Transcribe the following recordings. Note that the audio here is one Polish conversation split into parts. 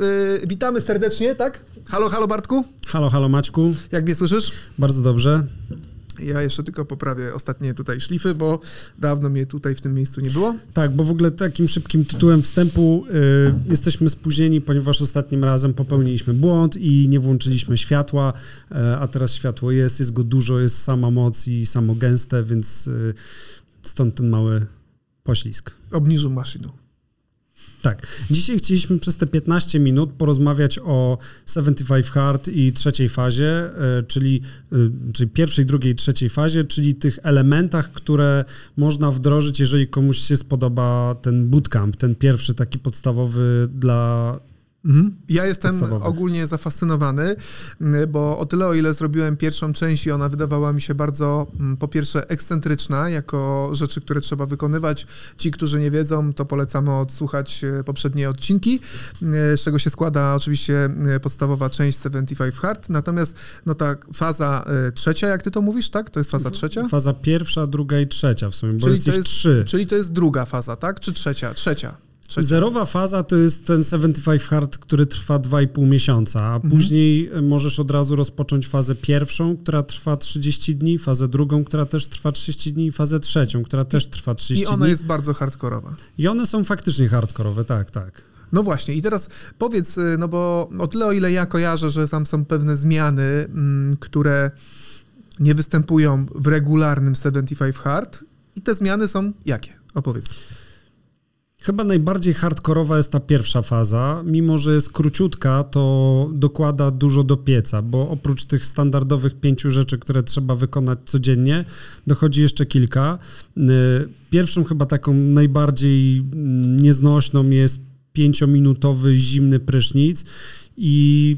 Yy, witamy serdecznie, tak? Halo, halo Bartku? Halo, halo Maćku. Jak mnie słyszysz? Bardzo dobrze. Ja jeszcze tylko poprawię ostatnie tutaj szlify, bo dawno mnie tutaj w tym miejscu nie było. Tak, bo w ogóle takim szybkim tytułem wstępu y, jesteśmy spóźnieni, ponieważ ostatnim razem popełniliśmy błąd i nie włączyliśmy światła, y, a teraz światło jest, jest go dużo, jest sama moc i samo gęste, więc y, stąd ten mały poślizg. Obniżył maszynę. Tak. Dzisiaj chcieliśmy przez te 15 minut porozmawiać o 75 Hard i trzeciej fazie, e, czyli, e, czyli pierwszej, drugiej, trzeciej fazie, czyli tych elementach, które można wdrożyć, jeżeli komuś się spodoba ten bootcamp, ten pierwszy taki podstawowy dla. Ja jestem ogólnie zafascynowany, bo o tyle, o ile zrobiłem pierwszą część i ona wydawała mi się bardzo, po pierwsze, ekscentryczna, jako rzeczy, które trzeba wykonywać. Ci, którzy nie wiedzą, to polecamy odsłuchać e, poprzednie odcinki, z czego się składa oczywiście e, podstawowa część 75 Hard. Natomiast no ta faza e, trzecia, jak ty to mówisz, tak? To jest faza trzecia? Faza pierwsza, druga i trzecia w sumie, bo czyli jest to jest, trzy. Czyli to jest druga faza, tak? Czy trzecia? Trzecia. Trzecia. Zerowa faza to jest ten 75 hard, który trwa 2,5 miesiąca, a mhm. później możesz od razu rozpocząć fazę pierwszą, która trwa 30 dni, fazę drugą, która też trwa 30 dni i fazę trzecią, która też trwa 30 dni. I ona dni. jest bardzo hardkorowa. I one są faktycznie hardkorowe, tak, tak. No właśnie, i teraz powiedz, y, no bo o tyle, o ile ja kojarzę, że tam są pewne zmiany, mm, które nie występują w regularnym 75 hard, i te zmiany są jakie? Opowiedz. Chyba najbardziej hardkorowa jest ta pierwsza faza. Mimo, że jest króciutka, to dokłada dużo do pieca, bo oprócz tych standardowych pięciu rzeczy, które trzeba wykonać codziennie, dochodzi jeszcze kilka. Y, pierwszą chyba taką najbardziej mm, nieznośną jest pięciominutowy zimny prysznic i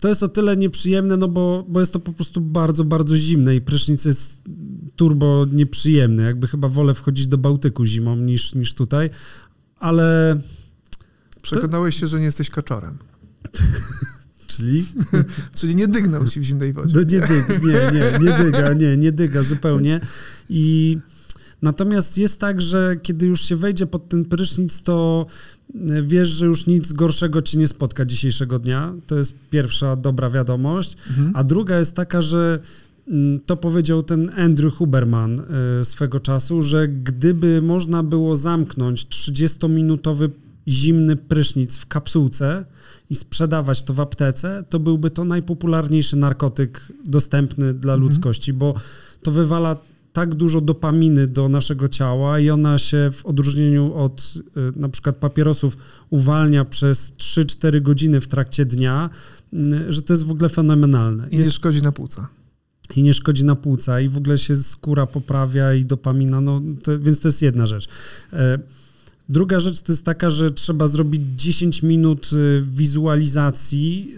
to jest o tyle nieprzyjemne, no bo, bo jest to po prostu bardzo, bardzo zimne i prysznic jest turbo nieprzyjemny. Jakby chyba wolę wchodzić do Bałtyku zimą niż, niż tutaj, ale... Przekonałeś to... się, że nie jesteś kaczorem. Czyli? Czyli nie dygnął ci w zimnej wodzie. No nie, dyg, nie, nie, nie dyga, nie, nie dyga zupełnie. I natomiast jest tak, że kiedy już się wejdzie pod ten prysznic, to wiesz, że już nic gorszego ci nie spotka dzisiejszego dnia. To jest pierwsza dobra wiadomość. Mhm. A druga jest taka, że mm, to powiedział ten Andrew Huberman y, swego czasu, że gdyby można było zamknąć 30-minutowy zimny prysznic w kapsułce i sprzedawać to w aptece, to byłby to najpopularniejszy narkotyk dostępny dla mhm. ludzkości, bo to wywala tak dużo dopaminy do naszego ciała i ona się w odróżnieniu od y, na przykład papierosów uwalnia przez 3-4 godziny w trakcie dnia, y, że to jest w ogóle fenomenalne. I nie szkodzi na płuca. I nie szkodzi na płuca i w ogóle się skóra poprawia i dopamina, no to, więc to jest jedna rzecz. Druga rzecz to jest taka, że trzeba zrobić 10 minut y, wizualizacji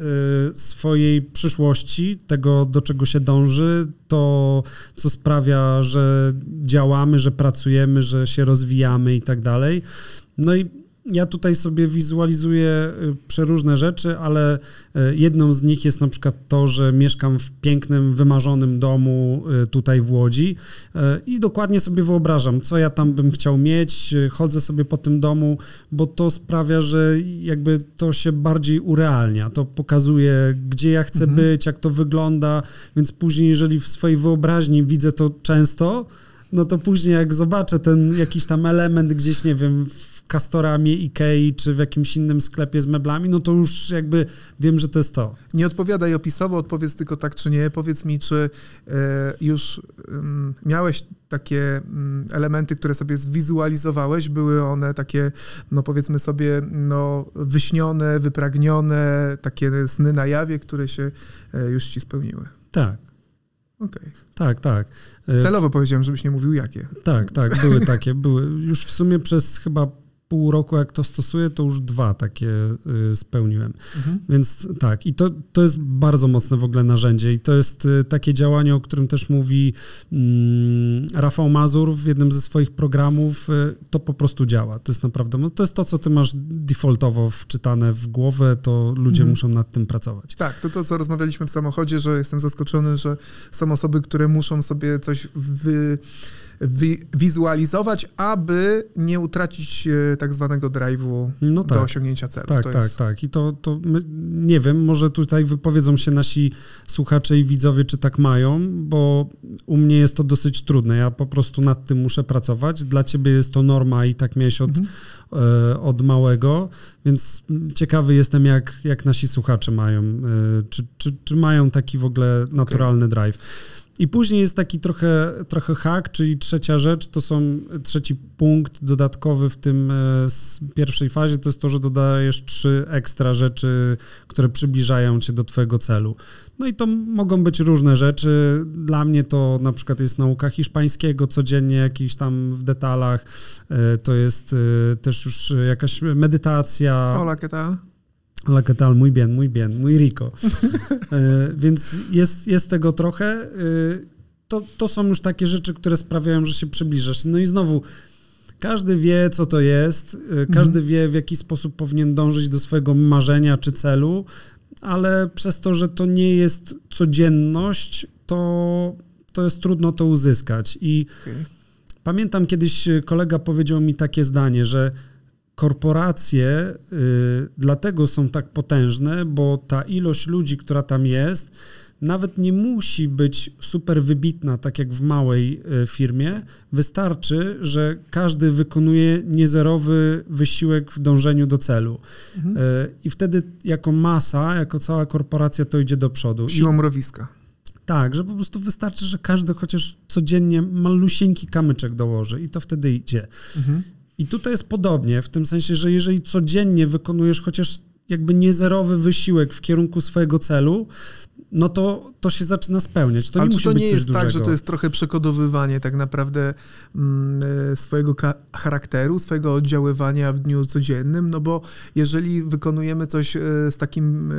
y, swojej przyszłości, tego do czego się dąży, to co sprawia, że działamy, że pracujemy, że się rozwijamy i tak dalej. No i ja tutaj sobie wizualizuję y, przeróżne rzeczy, ale y, jedną z nich jest na przykład to, że mieszkam w pięknym, wymarzonym domu y, tutaj w Łodzi i dokładnie sobie wyobrażam, co ja tam bym chciał mieć. Chodzę sobie po tym domu, bo to sprawia, że jakby to się bardziej urealnia. To pokazuje, gdzie ja chcę mhm. być, jak to wygląda, więc później, jeżeli w swojej wyobraźni widzę to często, no to później jak zobaczę ten jakiś tam element gdzieś, nie wiem, Castoramie, Ikei czy w jakimś innym sklepie z meblami, no to już jakby wiem, że to jest to. Nie odpowiadaj opisowo, odpowiedz tylko tak czy nie. Powiedz mi, czy e, już miałeś takie mm, elementy, które sobie zwizualizowałeś, były one takie, no powiedzmy sobie, no wyśnione, wypragnione, takie sny na jawie, które się e, już ci spełniły. Tak. Okej. Okay. Tak, tak. E, Celowo powiedziałem, żebyś nie mówił jakie. Tak, tak, były takie, były. Już w sumie przez chyba pół roku, jak to stosuję, to już dwa takie y, spełniłem. Mhm. Więc tak, i to, to jest bardzo mocne w ogóle narzędzie i to jest y, takie działanie, o którym też mówi mm, Rafał Mazur w jednym ze swoich programów. Y, to po prostu działa. To jest naprawdę, no, to jest to, co ty masz defaultowo wczytane w głowę, to ludzie mhm. muszą nad tym pracować. Tak, to to, co rozmawialiśmy w samochodzie, że jestem zaskoczony, że są osoby, które muszą sobie coś wy wizualizować, aby nie utracić e, tak zwanego drive'u no tak. do osiągnięcia celu. Tak, to tak, jest... tak. I to, to my, nie wiem, może tutaj wypowiedzą się nasi słuchacze i widzowie, czy tak mają, bo u mnie jest to dosyć trudne. Ja po prostu nad tym muszę pracować. Dla ciebie jest to norma i tak miałeś od, mhm. e, od małego, więc ciekawy jestem, jak, jak nasi słuchacze mają. E, czy, czy, czy mają taki w ogóle naturalny okay. drive. I później jest taki trochę, trochę hack, czyli trzecia rzecz, to są trzeci punkt dodatkowy w tym e, pierwszej fazie, to jest to, że dodajesz trzy ekstra rzeczy, które przybliżają cię do twojego celu. No i to mogą być różne rzeczy. Dla mnie to na przykład jest nauka hiszpańskiego codziennie, jakiś tam w detalach. E, to jest e, też już jakaś medytacja. Hola, ¿qué tal? Hola, ¿qué tal? Muy bien, muy bien, muy rico. E, więc jest, jest tego trochę. To, to są już takie rzeczy, które sprawiają, że się przybliżasz. No i znowu, każdy wie, co to jest, każdy mhm. wie, w jaki sposób powinien dążyć do swojego marzenia czy celu ale przez to, że to nie jest codzienność, to, to jest trudno to uzyskać. I okay. pamiętam kiedyś kolega powiedział mi takie zdanie, że korporacje y, dlatego są tak potężne, bo ta ilość ludzi, która tam jest, nawet nie musi być super wybitna, tak jak w małej e, firmie. Wystarczy, że każdy wykonuje niezerowy wysiłek w dążeniu do celu. Mhm. E, I wtedy jako masa, jako cała korporacja to idzie do przodu. Siłą mrowiska. Tak, że po prostu wystarczy, że każdy chociaż codziennie malusieńki kamyczek dołoży i to wtedy idzie. Mhm. I tutaj jest podobnie, w tym sensie, że jeżeli codziennie wykonujesz chociaż jakby niezerowy wysiłek w kierunku swojego celu, no to, to się zaczyna spełniać. To Ale nie czy to nie jest dużego. tak, że to jest trochę przekodowywanie tak naprawdę mm, e, swojego charakteru, swojego oddziaływania w dniu codziennym? No bo jeżeli wykonujemy coś e, z takim e,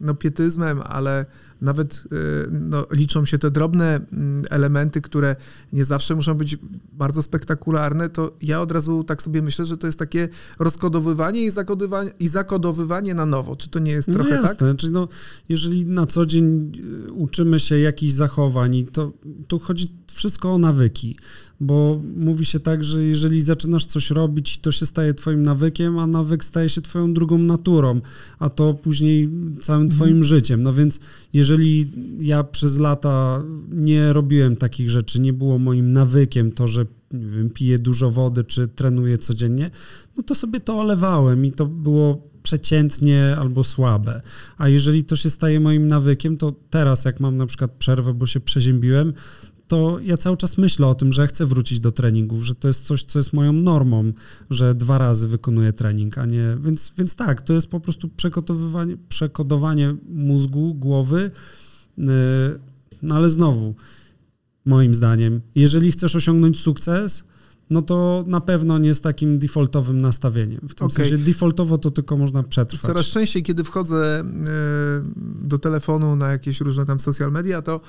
no, pietyzmem, ale nawet y, no, liczą się te drobne mm, elementy, które nie zawsze muszą być bardzo spektakularne, to ja od razu tak sobie myślę, że to jest takie rozkodowywanie i zakodowywanie, i zakodowywanie na nowo. Czy to nie jest no trochę jasne. tak? Czyli no, jeżeli na co dzień y, uczymy się jakichś zachowań, to tu chodzi wszystko o nawyki bo mówi się tak, że jeżeli zaczynasz coś robić, to się staje twoim nawykiem, a nawyk staje się twoją drugą naturą, a to później całym mhm. twoim mhm. życiem. No więc jeżeli ja przez lata nie robiłem takich rzeczy, nie było moim nawykiem to, że wiem, piję dużo wody czy trenuję codziennie, no to sobie to olewałem i to było przeciętnie albo słabe. A jeżeli to się staje moim nawykiem, to teraz jak mam na przykład przerwę, bo się przeziębiłem, to ja cały czas myślę o tym, że chcę wrócić do treningów, że to jest coś, co jest moją normą, że dwa razy wykonuję trening, a nie. Więc, więc tak, to jest po prostu przekodowywanie, przekodowanie mózgu, głowy. Yy, no ale znowu, moim zdaniem, jeżeli chcesz osiągnąć sukces, no to na pewno nie z takim defaultowym nastawieniem. W tym okay. sensie defaultowo to tylko można przetrwać. Coraz częściej, kiedy wchodzę e, do telefonu na jakieś różne tam social media, to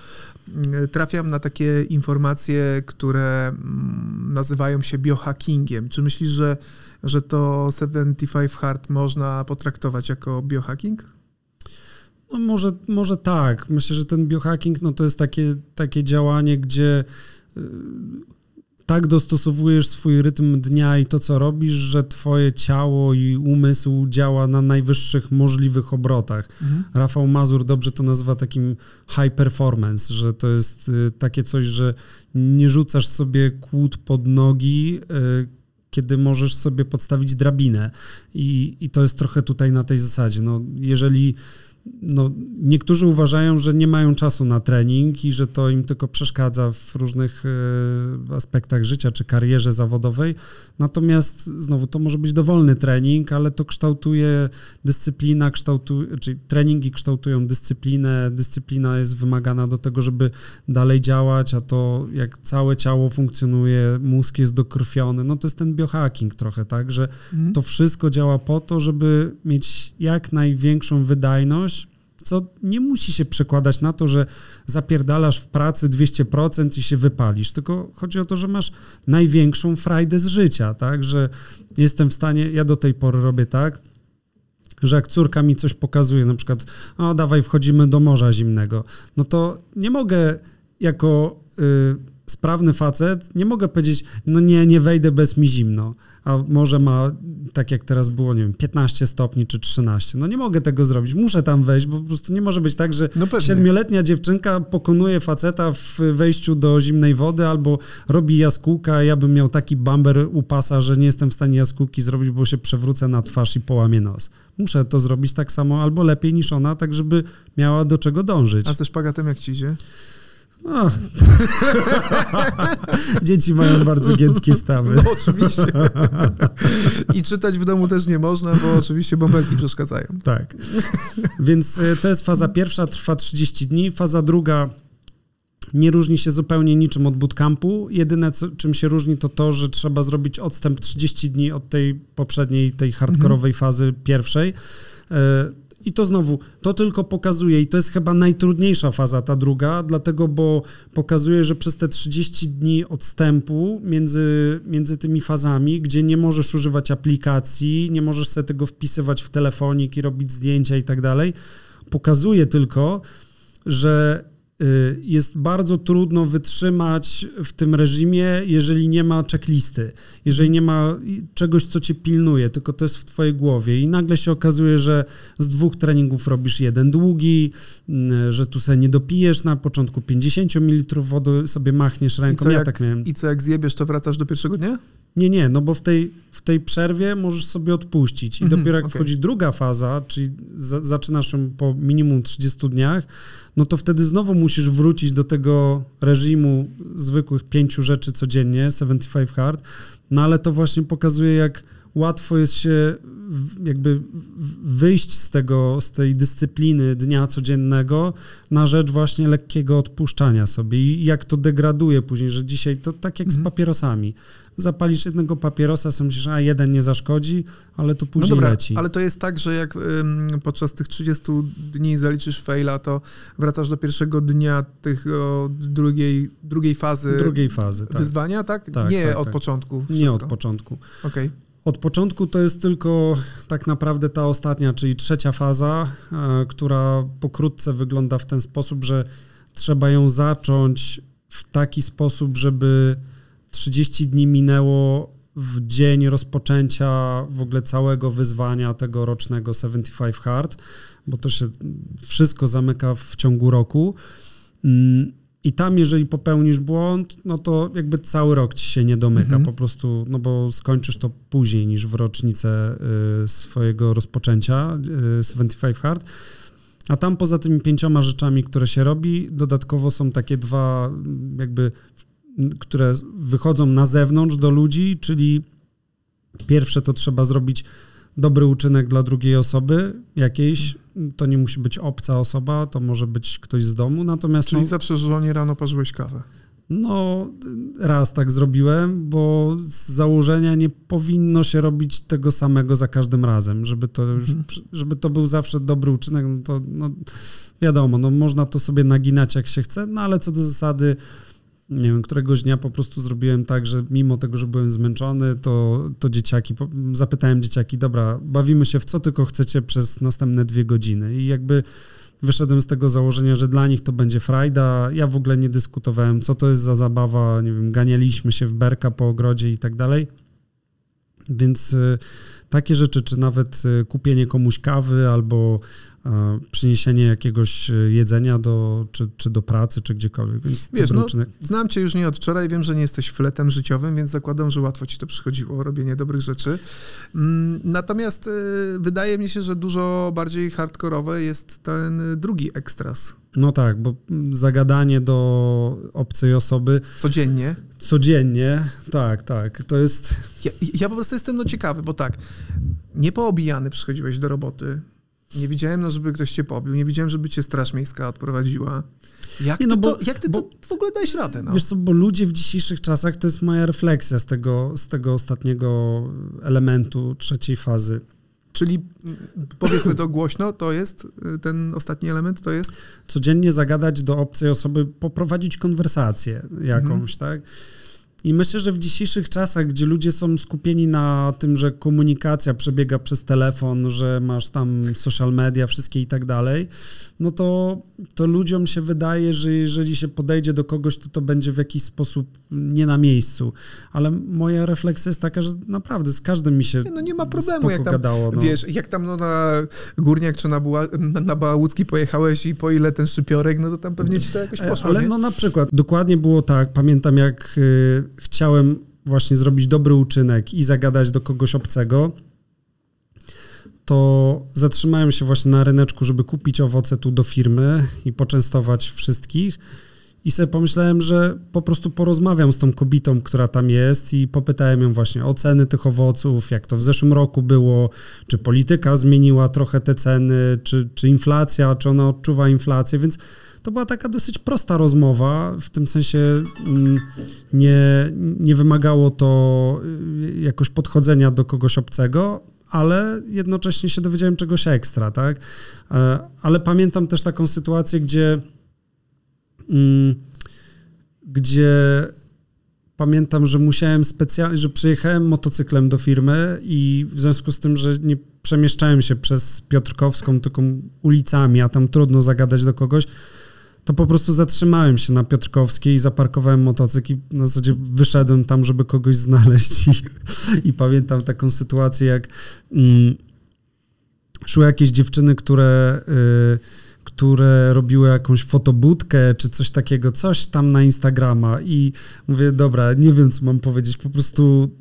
e, trafiam na takie informacje, które mm, nazywają się biohackingiem. Czy myślisz, że, że to 75 Hard można potraktować jako biohacking? No może, może tak. Myślę, że ten biohacking no to jest takie, takie działanie, gdzie e, tak dostosowujesz swój rytm dnia i to, co robisz, że twoje ciało i umysł działa na najwyższych możliwych obrotach. Mhm. Rafał Mazur dobrze to nazywa takim high performance, że to jest y, takie coś, że nie rzucasz sobie kłód pod nogi, y, kiedy możesz sobie podstawić drabinę. I, I to jest trochę tutaj na tej zasadzie. No, jeżeli no, niektórzy uważają, że nie mają czasu na trening i że to im tylko przeszkadza w różnych e, aspektach życia czy karierze zawodowej. Natomiast znowu to może być dowolny trening, ale to kształtuje dyscyplina, czyli treningi kształtują dyscyplinę, dyscyplina jest wymagana do tego, żeby dalej działać, a to jak całe ciało funkcjonuje, mózg jest dokrwiony, no to jest ten biohacking trochę, tak, że mhm. to wszystko działa po to, żeby mieć jak największą wydajność co nie musi się przekładać na to, że zapierdalasz w pracy 200% i się wypalisz, tylko chodzi o to, że masz największą frajdę z życia, tak, że jestem w stanie, ja do tej pory robię tak, że jak córka mi coś pokazuje, na przykład, o dawaj wchodzimy do morza zimnego, no to nie mogę jako y, sprawny facet, nie mogę powiedzieć, no nie, nie wejdę bez mi zimno, a może ma, tak jak teraz było, nie wiem, 15 stopni czy 13. No nie mogę tego zrobić, muszę tam wejść, bo po prostu nie może być tak, że no siedmioletnia dziewczynka pokonuje faceta w wejściu do zimnej wody albo robi jaskółka, a ja bym miał taki bamber u pasa, że nie jestem w stanie jaskółki zrobić, bo się przewrócę na twarz i połamię nos. Muszę to zrobić tak samo albo lepiej niż ona, tak żeby miała do czego dążyć. A ze szpagatem jak ci idzie? Dzieci mają bardzo giętkie stawy. No oczywiście. I czytać w domu też nie można, bo oczywiście bąbelki przeszkadzają. Tak. Więc e, to jest faza pierwsza, trwa 30 dni. Faza druga nie różni się zupełnie niczym od bootcampu. Jedyne, co, czym się różni, to to, że trzeba zrobić odstęp 30 dni od tej poprzedniej, tej hardkorowej mhm. fazy pierwszej. I to znowu, to tylko pokazuje, i to jest chyba najtrudniejsza faza, ta druga, dlatego, bo pokazuje, że przez te 30 dni odstępu między, między tymi fazami, gdzie nie możesz używać aplikacji, nie możesz sobie tego wpisywać w telefonik i robić zdjęcia i tak dalej, pokazuje tylko, że jest bardzo trudno wytrzymać w tym reżimie, jeżeli nie ma checklisty, jeżeli nie ma czegoś, co cię pilnuje, tylko to jest w twojej głowie i nagle się okazuje, że z dwóch treningów robisz jeden długi, y, że tu sobie nie dopijesz na początku 50 ml wody, sobie machniesz ręką, ja jak, tak miałem. I co, jak zjebiesz, to wracasz do pierwszego dnia? Nie, nie, no bo w tej, w tej przerwie możesz sobie odpuścić i -hmm, dopiero jak okay. wchodzi druga faza, czyli za, zaczynasz ją po minimum 30 dniach, no to wtedy znowu musisz wrócić do tego reżimu zwykłych pięciu rzeczy codziennie, 75 hard, no ale to właśnie pokazuje, jak łatwo jest się jakby wyjść z tego, z tej dyscypliny dnia codziennego na rzecz właśnie lekkiego odpuszczania sobie i jak to degraduje później, że dzisiaj to tak jak z mhm. papierosami zapalisz jednego papierosa, sobie myślisz, a jeden nie zaszkodzi, ale to później no dobra, leci. Ale to jest tak, że jak ym, podczas tych 30 dni zaliczysz faila, to wracasz do pierwszego dnia tych o, drugiej, drugiej fazy, drugiej fazy tak. wyzwania, tak? tak nie tak, od tak. początku. Wszystko. Nie od początku. Okej. Okay. Od początku to jest tylko tak naprawdę ta ostatnia, czyli trzecia faza, e, która pokrótce wygląda w ten sposób, że trzeba ją zacząć w taki sposób, żeby 30 dni minęło w dzień rozpoczęcia w ogóle całego wyzwania tego rocznego 75 Hard, bo to się wszystko zamyka w ciągu roku. Mm, I tam, jeżeli popełnisz błąd, no to jakby cały rok ci się nie domyka, mhm. po prostu, no bo skończysz to później niż w rocznicę y, swojego rozpoczęcia 75 y, Hard. A tam poza tymi pięcioma rzeczami, które się robi, dodatkowo są takie dwa jakby które wychodzą na zewnątrz do ludzi, czyli pierwsze to trzeba zrobić dobry uczynek dla drugiej osoby jakiejś. To nie musi być obca osoba, to może być ktoś z domu, natomiast... Czyli no, zawsze żonie rano parzyłeś kawę. No, raz tak zrobiłem, bo z założenia nie powinno się robić tego samego za każdym razem, żeby to już, mhm. żeby to był zawsze dobry uczynek, no to no, wiadomo, no można to sobie naginać jak się chce, no ale co do zasady nie wiem, któregoś dnia po prostu zrobiłem tak, że mimo tego, że byłem zmęczony, to, to dzieciaki, zapytałem dzieciaki, dobra, bawimy się w co tylko chcecie przez następne dwie godziny i jakby wyszedłem z tego założenia, że dla nich to będzie frajda. Ja w ogóle nie dyskutowałem, co to jest za zabawa, nie wiem, ganialiśmy się w berka po ogrodzie i tak dalej. Więc y, takie rzeczy, czy nawet y, kupienie komuś kawy albo przyniesienie jakiegoś e, jedzenia do, czy, czy do pracy, czy gdziekolwiek. Więc Wiesz, no, znam cię już nie od wczoraj, wiem, że nie jesteś fletem życiowym, więc zakładam, że łatwo ci to przychodziło, robienie dobrych rzeczy. Mm, natomiast e, wydaje mi się, że dużo bardziej hardkorowe jest ten drugi ekstras. No tak, bo zagadanie do obcej osoby. Codziennie. Codziennie, tak, tak. To jest. Ja, ja po prostu jestem no ciekawy, bo tak, niepoobijany przychodziłeś do roboty, nie widziałem, no, żeby ktoś cię pobił. Nie widziałem, żeby cię Straż Miejska odprowadziła. Jak nie, no ty, bo, to, jak ty bo, to w ogóle dajesz radę? No? Wiesz co, bo ludzie w dzisiejszych czasach, to jest moja refleksja z tego, z tego ostatniego elementu trzeciej fazy. Czyli powiedzmy to głośno, to jest ten ostatni element, to jest? Codziennie zagadać do obcej osoby, poprowadzić konwersację jakąś, mhm. tak? I myślę, że w dzisiejszych czasach, gdzie ludzie są skupieni na tym, że komunikacja przebiega przez telefon, że masz tam social media, wszystkie i tak dalej, no to, to ludziom się wydaje, że jeżeli się podejdzie do kogoś, to to będzie w jakiś sposób nie na miejscu. Ale moja refleksja jest taka, że naprawdę z każdym mi się nie, No nie ma problemu, jak tam, gadało, no. wiesz, jak tam no, na Górniak czy na, Buła, na, na Bałałucki pojechałeś i po ile ten szczypiorek, no to tam pewnie ci to jakoś e, poszło, Ale nie? no na przykład, dokładnie było tak, pamiętam jak y, chciałem właśnie zrobić dobry uczynek i zagadać do kogoś obcego, to zatrzymałem się właśnie na ryneczku, żeby kupić owoce tu do firmy i poczęstować wszystkich. I sobie pomyślałem, że po prostu porozmawiam z tą kobietą, która tam jest i popytałem ją właśnie o ceny tych owoców, jak to w zeszłym roku było, czy polityka zmieniła trochę te ceny, czy, czy inflacja, czy ona odczuwa inflację, więc to była taka dosyć prosta rozmowa, w tym sensie mm, nie, nie wymagało to y, jakoś podchodzenia do kogoś obcego, ale jednocześnie się dowiedziałem czegoś ekstra, tak? E, ale pamiętam też taką sytuację, gdzie mm, gdzie pamiętam, że musiałem specjalnie, że przyjechałem motocyklem do firmy i w związku z tym, że nie przemieszczałem się przez Piotrkowską, tylko ulicami, a tam trudno zagadać do kogoś, to po prostu zatrzymałem się na Piotrkowskiej, zaparkowałem motocykl i na zasadzie wyszedłem tam, żeby kogoś znaleźć. I, i pamiętam taką sytuację, jak mm, szły jakieś dziewczyny, które, y, które robiły jakąś fotobudkę czy coś takiego, coś tam na Instagrama i mówię, dobra, nie wiem, co mam powiedzieć, po prostu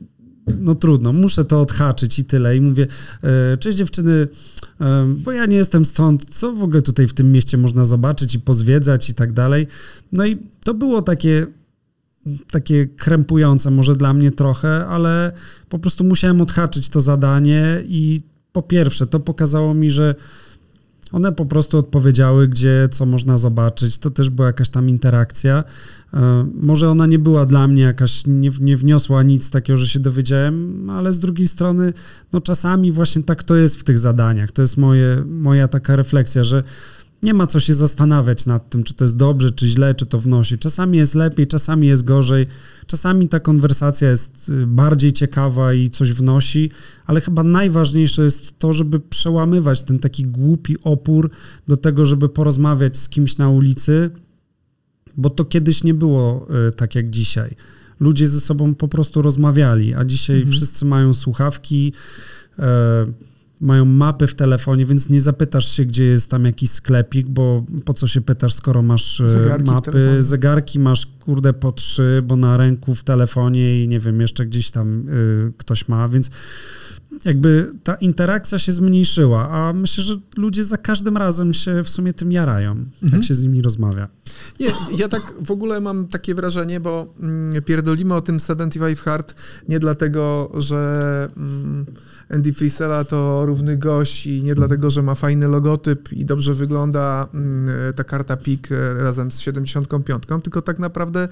no trudno, muszę to odhaczyć i tyle. I mówię, e, cześć dziewczyny, e, bo ja nie jestem stąd, co w ogóle tutaj w tym mieście można zobaczyć i pozwiedzać i tak dalej. No i to było takie takie krępujące może dla mnie trochę, ale po prostu musiałem odhaczyć to zadanie i po pierwsze, to pokazało mi, że one po prostu odpowiedziały, gdzie co można zobaczyć. To też była jakaś tam interakcja. E, może ona nie była dla mnie jakaś, nie, nie wniosła nic takiego, że się dowiedziałem, ale z drugiej strony, no czasami właśnie tak to jest w tych zadaniach. To jest moje, moja taka refleksja, że nie ma co się zastanawiać nad tym, czy to jest dobrze, czy źle, czy to wnosi. Czasami jest lepiej, czasami jest gorzej, czasami ta konwersacja jest y, bardziej ciekawa i coś wnosi, ale chyba najważniejsze jest to, żeby przełamywać ten taki głupi opór do tego, żeby porozmawiać z kimś na ulicy, bo to kiedyś nie było y, tak jak dzisiaj. Ludzie ze sobą po prostu rozmawiali, a dzisiaj mhm. wszyscy mają słuchawki. Y, mają mapy w telefonie, więc nie zapytasz się, gdzie jest tam jakiś sklepik, bo po co się pytasz, skoro masz e, zegarki mapy, zegarki masz kurde po trzy, bo na ręku w telefonie i nie wiem, jeszcze gdzieś tam y, ktoś ma, więc jakby ta interakcja się zmniejszyła, a myślę, że ludzie za każdym razem się w sumie tym jarają, mhm. jak się z nimi rozmawia. Nie, ja tak w ogóle mam takie wrażenie, bo mm, pierdolimy o tym 75 Hard nie dlatego, że mm, Andy Frisella to równy gość i nie dlatego, że ma fajny logotyp i dobrze wygląda mm, ta karta PIK e, razem z 75, tylko tak naprawdę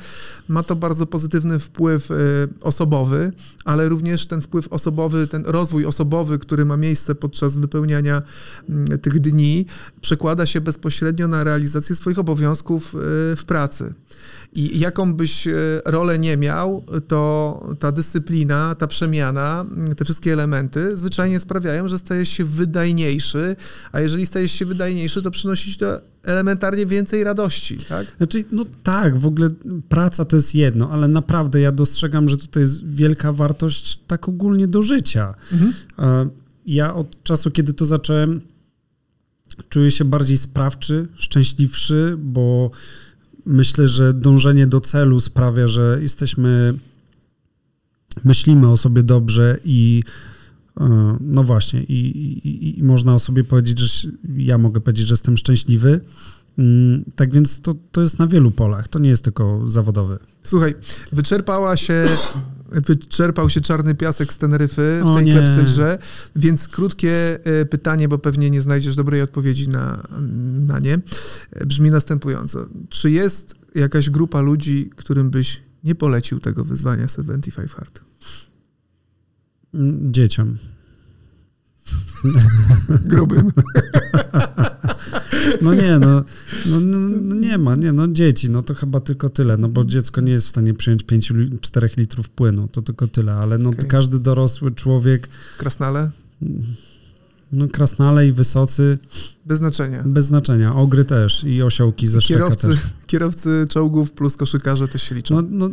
ma to bardzo pozytywny wpływ e, osobowy, ale również ten wpływ osobowy, ten rozwój osobowy, który ma miejsce podczas wypełniania mm, tych dni, przekłada się bezpośrednio na realizację swoich obowiązków e, w pracy. I jaką byś e, rolę nie miał, to ta dyscyplina, ta przemiana, te wszystkie elementy zwyczajnie sprawiają, że stajesz się wydajniejszy, a jeżeli stajesz się wydajniejszy, to przynosić to elementarnie więcej radości, tak? Znaczy, no tak, w ogóle praca to jest jedno, ale naprawdę ja dostrzegam, że tutaj jest wielka wartość tak ogólnie do życia. Mhm. Ja od czasu, kiedy to zacząłem, czuję się bardziej sprawczy, szczęśliwszy, bo myślę, że dążenie do celu sprawia, że jesteśmy, myślimy o sobie dobrze i e, no właśnie, i, i, i można o sobie powiedzieć, że ja mogę powiedzieć, że jestem szczęśliwy. Mm, tak więc to, to jest na wielu polach, to nie jest tylko zawodowy. Słuchaj, wyczerpała się wyczerpał się czarny piasek z Teneryfy w o tej nie. klepsydrze, więc krótkie e, pytanie, bo pewnie nie znajdziesz dobrej odpowiedzi na, na nie, e, brzmi następująco. Czy jest jakaś grupa ludzi, którym byś nie polecił tego wyzwania 75 Hard? Mm, dzieciom. Grubym. No nie, no, no, no, no, nie ma, nie, no dzieci, no to chyba tylko tyle, no bo dziecko nie jest w stanie przyjąć 5-4 litrów płynu, to tylko tyle, ale no okay. każdy dorosły człowiek... Krasnale? No krasnale i wysocy. Bez znaczenia. Bez znaczenia. Ogry też i osiołki ze kierowcy, też. Kierowcy czołgów plus koszykarze też się liczą. No, no,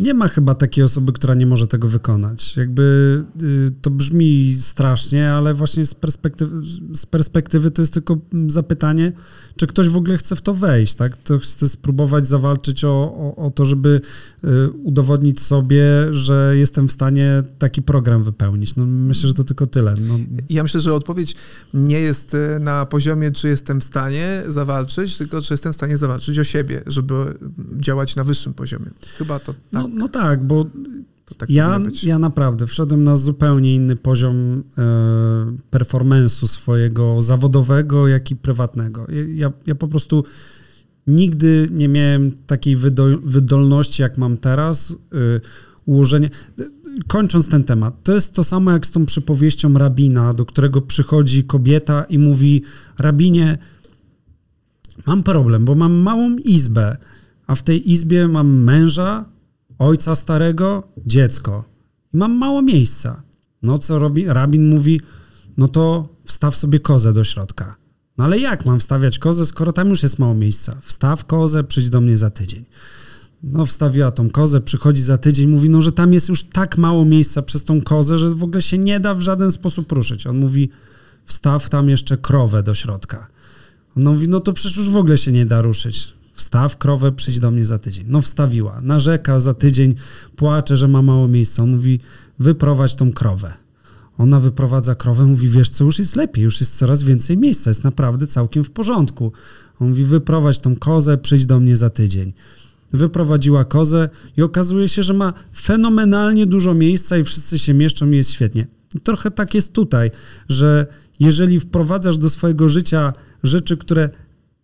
nie ma chyba takiej osoby, która nie może tego wykonać. Jakby y, to brzmi strasznie, ale właśnie z perspektywy, z perspektywy to jest tylko zapytanie, czy ktoś w ogóle chce w to wejść, tak? To chce spróbować zawalczyć o, o, o to, żeby y, udowodnić sobie, że jestem w stanie taki program wypełnić. No, myślę, że to tylko tyle. No. Ja myślę, że odpowiedź nie jest y, na poziomie, czy jestem w stanie zawalczyć, tylko czy jestem w stanie zawalczyć o siebie, żeby działać na wyższym poziomie. Chyba to tak. No, no tak, bo tak ja, ja naprawdę wszedłem na zupełnie inny poziom e, swojego zawodowego, jak i prywatnego. Ja, ja po prostu nigdy nie miałem takiej wydolności, jak mam teraz. E, ułożenie. Kończąc ten temat, to jest to samo jak z tą przypowieścią rabina, do którego przychodzi kobieta i mówi: Rabinie, mam problem, bo mam małą izbę, a w tej izbie mam męża, ojca starego, dziecko. Mam mało miejsca. No co robi? Rabin mówi, no to wstaw sobie kozę do środka. No ale jak mam wstawiać kozę, skoro tam już jest mało miejsca? Wstaw kozę, przyjdź do mnie za tydzień. No wstawiła tą kozę, przychodzi za tydzień, mówi, no że tam jest już tak mało miejsca przez tą kozę, że w ogóle się nie da w żaden sposób ruszyć. On mówi, wstaw tam jeszcze krowę do środka. On mówi, no to przecież już w ogóle się nie da ruszyć. Wstaw krowę, przyjdź do mnie za tydzień. No wstawiła. Narzeka za tydzień, płacze, że ma mało miejsca. On mówi, wyprowadź tą krowę. Ona wyprowadza krowę, mówi, wiesz co, już jest lepiej, już jest coraz więcej miejsca, jest naprawdę całkiem w porządku. On mówi, wyprowadź tą kozę, przyjdź do mnie za tydzień. Wyprowadziła kozę i okazuje się, że ma fenomenalnie dużo miejsca i wszyscy się mieszczą i jest świetnie. Trochę tak jest tutaj, że jeżeli wprowadzasz do swojego życia rzeczy, które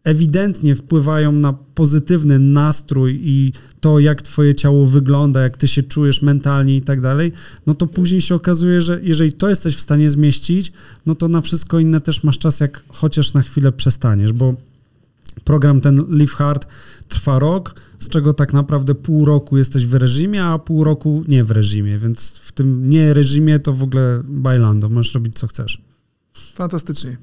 ewidentnie wpływają na pozytywny nastrój i to, jak twoje ciało wygląda, jak ty się czujesz mentalnie i tak dalej, no to później się okazuje, że jeżeli to jesteś w stanie zmieścić, no to na wszystko inne też masz czas, jak chociaż na chwilę przestaniesz, bo program ten Live Hard trwa rok, z czego tak naprawdę pół roku jesteś w reżimie, a pół roku nie w reżimie, więc w tym nie reżimie to w ogóle bailando, możesz robić co chcesz. Fantastycznie.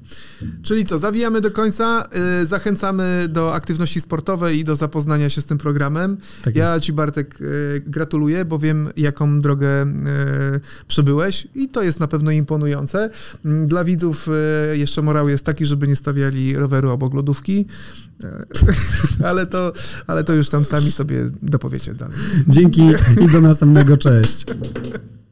Czyli co, zawijamy do końca. Y, zachęcamy do aktywności sportowej i do zapoznania się z tym programem. Tak ja. Ci, Bartek, y, gratuluję, bo wiem, jaką drogę y, przebyłeś i to jest na pewno imponujące. Mm, dla widzów jeszcze morał jest taki, żeby nie stawiali roweru obok lodówki, ale to, ale to już tam sami sobie dopowiecie dalej. Dzięki i do następnego. Cześć.